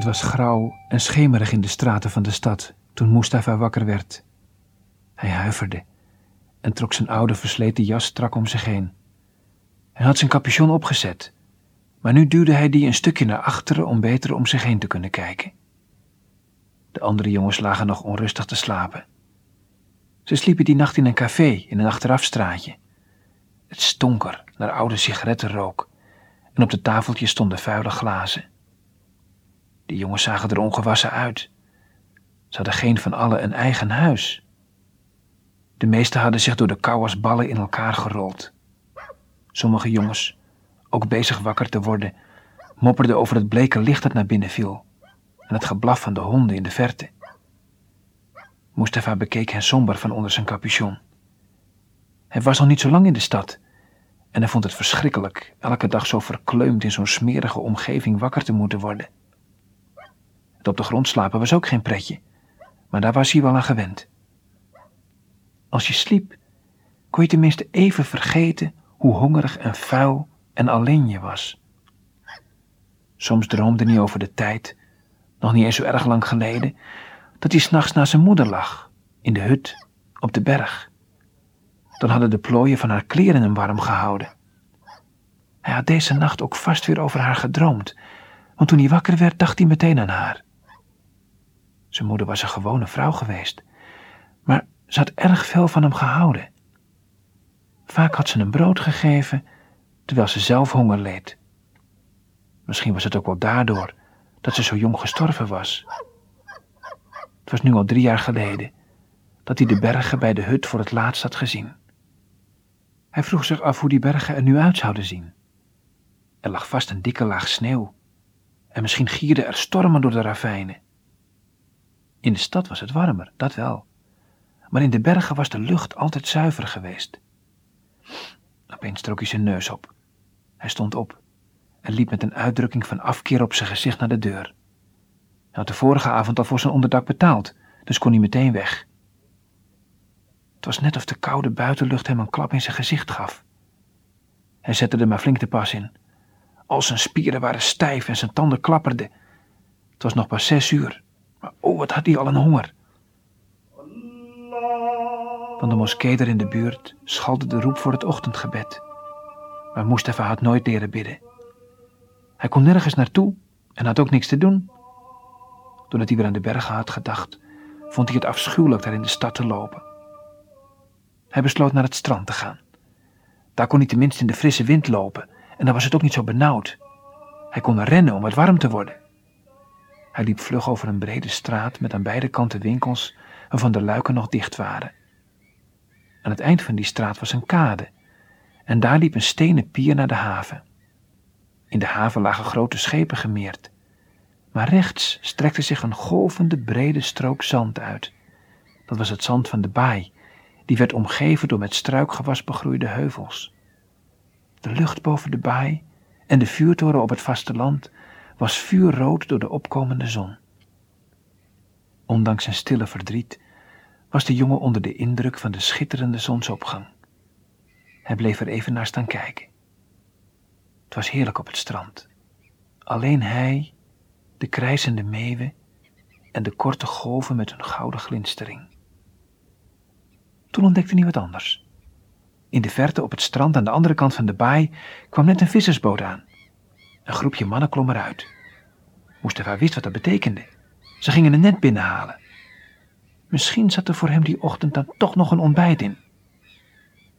Het was grauw en schemerig in de straten van de stad toen Mustafa wakker werd. Hij huiverde en trok zijn oude versleten jas strak om zich heen. Hij had zijn capuchon opgezet, maar nu duwde hij die een stukje naar achteren om beter om zich heen te kunnen kijken. De andere jongens lagen nog onrustig te slapen. Ze sliepen die nacht in een café in een achterafstraatje. Het stonk er naar oude sigarettenrook en op de tafeltjes stonden vuile glazen. De jongens zagen er ongewassen uit. Ze hadden geen van allen een eigen huis. De meesten hadden zich door de kou als ballen in elkaar gerold. Sommige jongens, ook bezig wakker te worden, mopperden over het bleke licht dat naar binnen viel en het geblaf van de honden in de verte. Mustafa bekeek hen somber van onder zijn capuchon. Hij was nog niet zo lang in de stad en hij vond het verschrikkelijk elke dag zo verkleumd in zo'n smerige omgeving wakker te moeten worden. Het op de grond slapen was ook geen pretje, maar daar was hij wel aan gewend. Als je sliep, kon je tenminste even vergeten hoe hongerig en vuil en alleen je was. Soms droomde hij over de tijd, nog niet eens zo erg lang geleden, dat hij s'nachts naast zijn moeder lag, in de hut, op de berg. Dan hadden de plooien van haar kleren hem warm gehouden. Hij had deze nacht ook vast weer over haar gedroomd, want toen hij wakker werd, dacht hij meteen aan haar. Zijn moeder was een gewone vrouw geweest, maar ze had erg veel van hem gehouden. Vaak had ze hem brood gegeven, terwijl ze zelf honger leed. Misschien was het ook wel daardoor dat ze zo jong gestorven was. Het was nu al drie jaar geleden dat hij de bergen bij de hut voor het laatst had gezien. Hij vroeg zich af hoe die bergen er nu uit zouden zien. Er lag vast een dikke laag sneeuw en misschien gierden er stormen door de ravijnen. In de stad was het warmer, dat wel. Maar in de bergen was de lucht altijd zuiver geweest. Opeens trok hij zijn neus op. Hij stond op en liep met een uitdrukking van afkeer op zijn gezicht naar de deur. Hij had de vorige avond al voor zijn onderdak betaald, dus kon hij meteen weg. Het was net of de koude buitenlucht hem een klap in zijn gezicht gaf. Hij zette er maar flink de pas in. Al zijn spieren waren stijf en zijn tanden klapperden. Het was nog pas zes uur, maar oh, wat had hij al een honger. Van de moskee er in de buurt schalde de roep voor het ochtendgebed. Maar Mustafa had nooit leren bidden. Hij kon nergens naartoe en had ook niks te doen. Doordat hij weer aan de bergen had gedacht, vond hij het afschuwelijk daar in de stad te lopen. Hij besloot naar het strand te gaan. Daar kon hij tenminste in de frisse wind lopen en dan was het ook niet zo benauwd. Hij kon rennen om het warm te worden. Hij liep vlug over een brede straat met aan beide kanten winkels waarvan de luiken nog dicht waren. Aan het eind van die straat was een kade en daar liep een stenen pier naar de haven. In de haven lagen grote schepen gemeerd, maar rechts strekte zich een golvende brede strook zand uit. Dat was het zand van de baai, die werd omgeven door met struikgewas begroeide heuvels. De lucht boven de baai en de vuurtoren op het vasteland was vuurrood door de opkomende zon. Ondanks zijn stille verdriet was de jongen onder de indruk van de schitterende zonsopgang. Hij bleef er even naar staan kijken. Het was heerlijk op het strand. Alleen hij, de krijzende meeuwen en de korte golven met hun gouden glinstering. Toen ontdekte hij wat anders. In de verte op het strand aan de andere kant van de baai kwam net een vissersboot aan. Een groepje mannen klom eruit. Mustafa wist wat dat betekende. Ze gingen een net binnenhalen. Misschien zat er voor hem die ochtend dan toch nog een ontbijt in.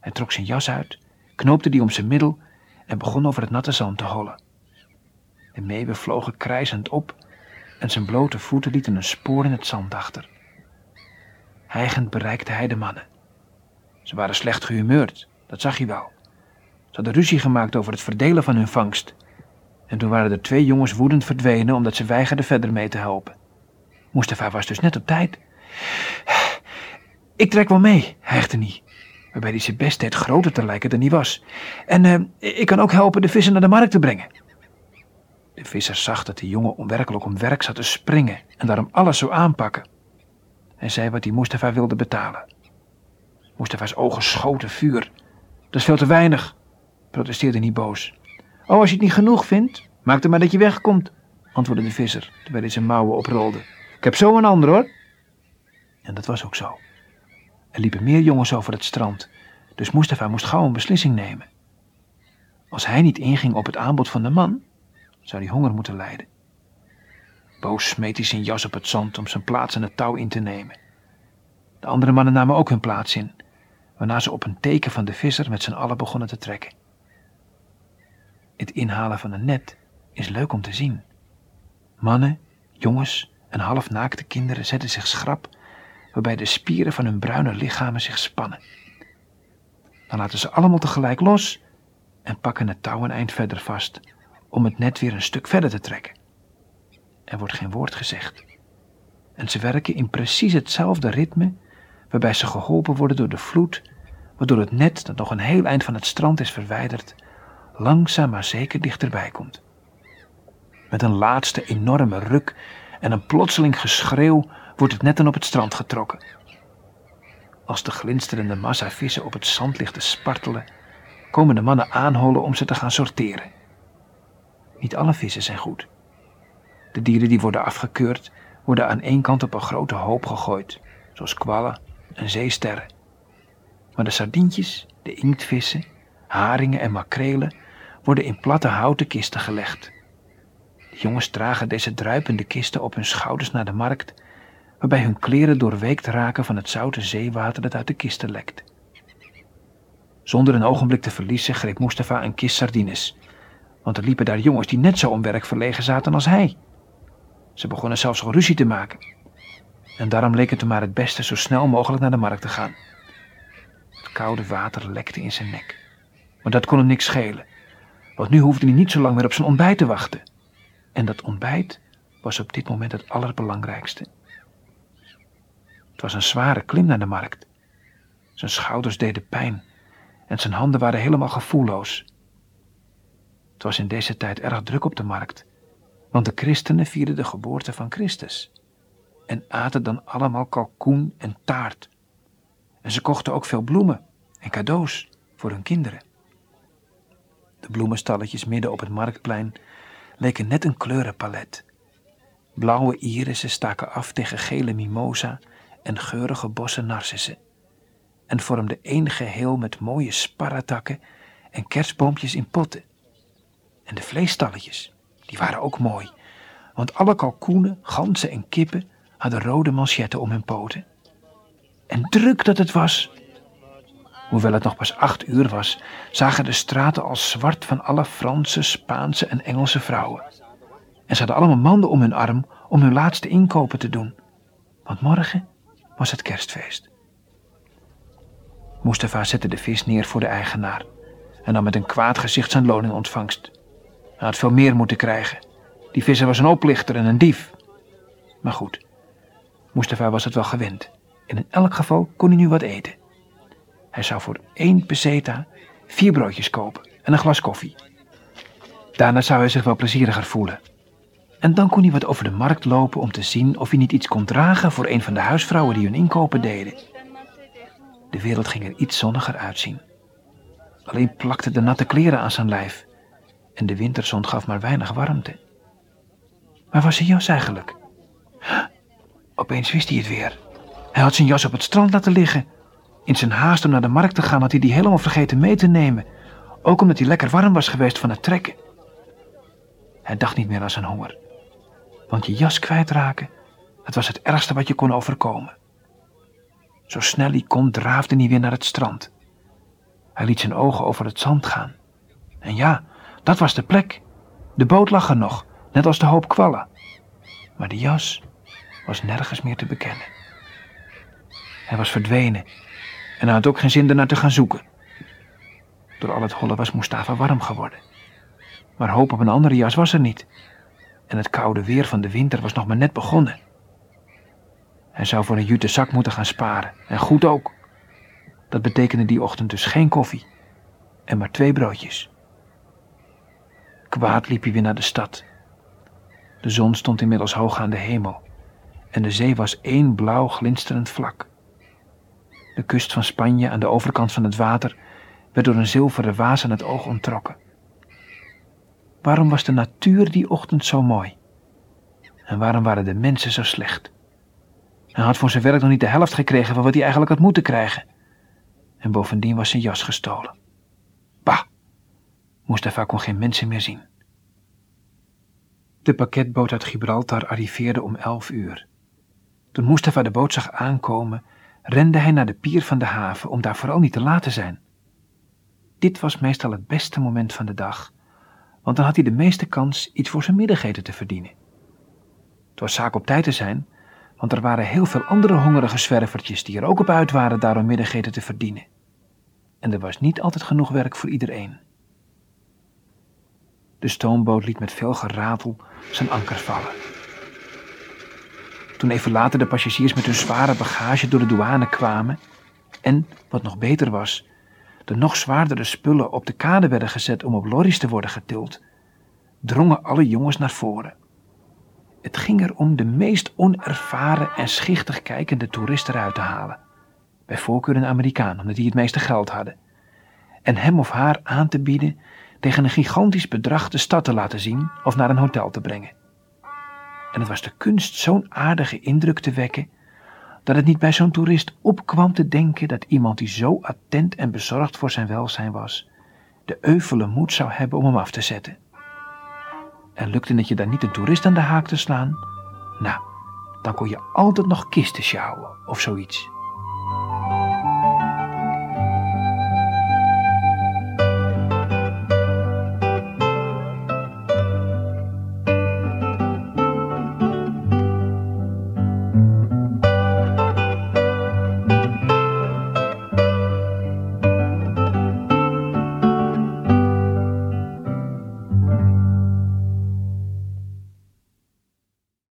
Hij trok zijn jas uit, knoopte die om zijn middel en begon over het natte zand te hollen. De meeuwen vlogen krijzend op en zijn blote voeten lieten een spoor in het zand achter. Hijgend bereikte hij de mannen. Ze waren slecht gehumeurd, dat zag hij wel. Ze hadden ruzie gemaakt over het verdelen van hun vangst. En toen waren er twee jongens woedend verdwenen omdat ze weigerden verder mee te helpen. Mustafa was dus net op tijd. Ik trek wel mee, hijgde hij, waarbij hij zijn best deed groter te lijken dan hij was. En uh, ik kan ook helpen de vissen naar de markt te brengen. De visser zag dat de jongen onwerkelijk om werk zat te springen en daarom alles zou aanpakken. Hij zei wat hij Mustafa wilde betalen. Mustafa's ogen schoten vuur. Dat is veel te weinig, protesteerde hij boos. Oh, als je het niet genoeg vindt, maak dan maar dat je wegkomt. antwoordde de visser, terwijl hij zijn mouwen oprolde. Ik heb zo een ander hoor. En dat was ook zo. Er liepen meer jongens over het strand, dus Mustafa moest gauw een beslissing nemen. Als hij niet inging op het aanbod van de man, zou hij honger moeten lijden. Boos smeet hij zijn jas op het zand om zijn plaats aan het touw in te nemen. De andere mannen namen ook hun plaats in, waarna ze op een teken van de visser met z'n allen begonnen te trekken. Het inhalen van een net is leuk om te zien. Mannen, jongens en halfnaakte kinderen zetten zich schrap, waarbij de spieren van hun bruine lichamen zich spannen. Dan laten ze allemaal tegelijk los en pakken het touw een eind verder vast, om het net weer een stuk verder te trekken. Er wordt geen woord gezegd. En ze werken in precies hetzelfde ritme, waarbij ze geholpen worden door de vloed, waardoor het net, dat nog een heel eind van het strand is verwijderd, langzaam maar zeker dichterbij komt. Met een laatste enorme ruk en een plotseling geschreeuw wordt het net dan op het strand getrokken. Als de glinsterende massa vissen op het zand ligt te spartelen, komen de mannen aanholen om ze te gaan sorteren. Niet alle vissen zijn goed. De dieren die worden afgekeurd, worden aan één kant op een grote hoop gegooid, zoals kwallen en zeesterren. Maar de sardientjes, de inktvissen, haringen en makrelen worden in platte houten kisten gelegd. De jongens dragen deze druipende kisten op hun schouders naar de markt, waarbij hun kleren doorweekt raken van het zoute zeewater dat uit de kisten lekt. Zonder een ogenblik te verliezen greep Mustafa een kist sardines, want er liepen daar jongens die net zo om werk verlegen zaten als hij. Ze begonnen zelfs al ruzie te maken. En daarom leek het hem maar het beste zo snel mogelijk naar de markt te gaan. Het koude water lekte in zijn nek. Maar dat kon hem niks schelen, want nu hoefde hij niet zo lang meer op zijn ontbijt te wachten. En dat ontbijt was op dit moment het allerbelangrijkste. Het was een zware klim naar de markt. Zijn schouders deden pijn en zijn handen waren helemaal gevoelloos. Het was in deze tijd erg druk op de markt, want de christenen vierden de geboorte van Christus en aten dan allemaal kalkoen en taart. En ze kochten ook veel bloemen en cadeaus voor hun kinderen. De bloemenstalletjes midden op het marktplein leken net een kleurenpalet. Blauwe irissen staken af tegen gele mimosa en geurige bossen narcissen en vormden één geheel met mooie sparratakken en kerstboompjes in potten. En de vleesstalletjes, die waren ook mooi, want alle kalkoenen, ganzen en kippen hadden rode manchetten om hun poten. En druk dat het was. Hoewel het nog pas acht uur was, zagen de straten al zwart van alle Franse, Spaanse en Engelse vrouwen. En ze hadden allemaal manden om hun arm om hun laatste inkopen te doen. Want morgen was het kerstfeest. Mustafa zette de vis neer voor de eigenaar en nam met een kwaad gezicht zijn loon in ontvangst. Hij had veel meer moeten krijgen. Die visser was een oplichter en een dief. Maar goed, Mustafa was het wel gewend. En in elk geval kon hij nu wat eten. Hij zou voor één peseta vier broodjes kopen en een glas koffie. Daarna zou hij zich wel plezieriger voelen. En dan kon hij wat over de markt lopen om te zien of hij niet iets kon dragen voor een van de huisvrouwen die hun inkopen deden. De wereld ging er iets zonniger uitzien. Alleen plakte de natte kleren aan zijn lijf en de winterzon gaf maar weinig warmte. Waar was zijn jas eigenlijk? Opeens wist hij het weer. Hij had zijn jas op het strand laten liggen. In zijn haast om naar de markt te gaan had hij die helemaal vergeten mee te nemen. Ook omdat hij lekker warm was geweest van het trekken. Hij dacht niet meer aan zijn honger. Want je jas kwijtraken, dat was het ergste wat je kon overkomen. Zo snel hij kon draafde hij weer naar het strand. Hij liet zijn ogen over het zand gaan. En ja, dat was de plek. De boot lag er nog, net als de hoop kwallen. Maar de jas was nergens meer te bekennen. Hij was verdwenen en hij had ook geen zin ernaar te gaan zoeken. Door al het hollen was Mustafa warm geworden. Maar hoop op een andere jas was er niet. En het koude weer van de winter was nog maar net begonnen. Hij zou voor een jute zak moeten gaan sparen. En goed ook. Dat betekende die ochtend dus geen koffie. En maar twee broodjes. Kwaad liep hij weer naar de stad. De zon stond inmiddels hoog aan de hemel. En de zee was één blauw glinsterend vlak. De kust van Spanje aan de overkant van het water werd door een zilveren waas aan het oog onttrokken. Waarom was de natuur die ochtend zo mooi? En waarom waren de mensen zo slecht? Hij had voor zijn werk nog niet de helft gekregen van wat hij eigenlijk had moeten krijgen. En bovendien was zijn jas gestolen. Bah! Mustafa kon geen mensen meer zien. De pakketboot uit Gibraltar arriveerde om elf uur. Toen Mustafa de boot zag aankomen, rende hij naar de pier van de haven om daar vooral niet te laat te zijn. Dit was meestal het beste moment van de dag, want dan had hij de meeste kans iets voor zijn middageten te verdienen. Het was zaak op tijd te zijn, want er waren heel veel andere hongerige zwervertjes die er ook op uit waren daarom middageten te verdienen. En er was niet altijd genoeg werk voor iedereen. De stoomboot liet met veel geratel zijn anker vallen. Toen even later de passagiers met hun zware bagage door de douane kwamen en, wat nog beter was, de nog zwaardere spullen op de kade werden gezet om op lorries te worden getild, drongen alle jongens naar voren. Het ging er om de meest onervaren en schichtig kijkende toeristen eruit te halen. Bij voorkeur een Amerikaan, omdat die het meeste geld hadden. En hem of haar aan te bieden tegen een gigantisch bedrag de stad te laten zien of naar een hotel te brengen. En het was de kunst zo'n aardige indruk te wekken, dat het niet bij zo'n toerist opkwam te denken dat iemand die zo attent en bezorgd voor zijn welzijn was, de euvele moed zou hebben om hem af te zetten. En lukte het je dan niet een toerist aan de haak te slaan? Nou, dan kon je altijd nog kisten sjouwen of zoiets.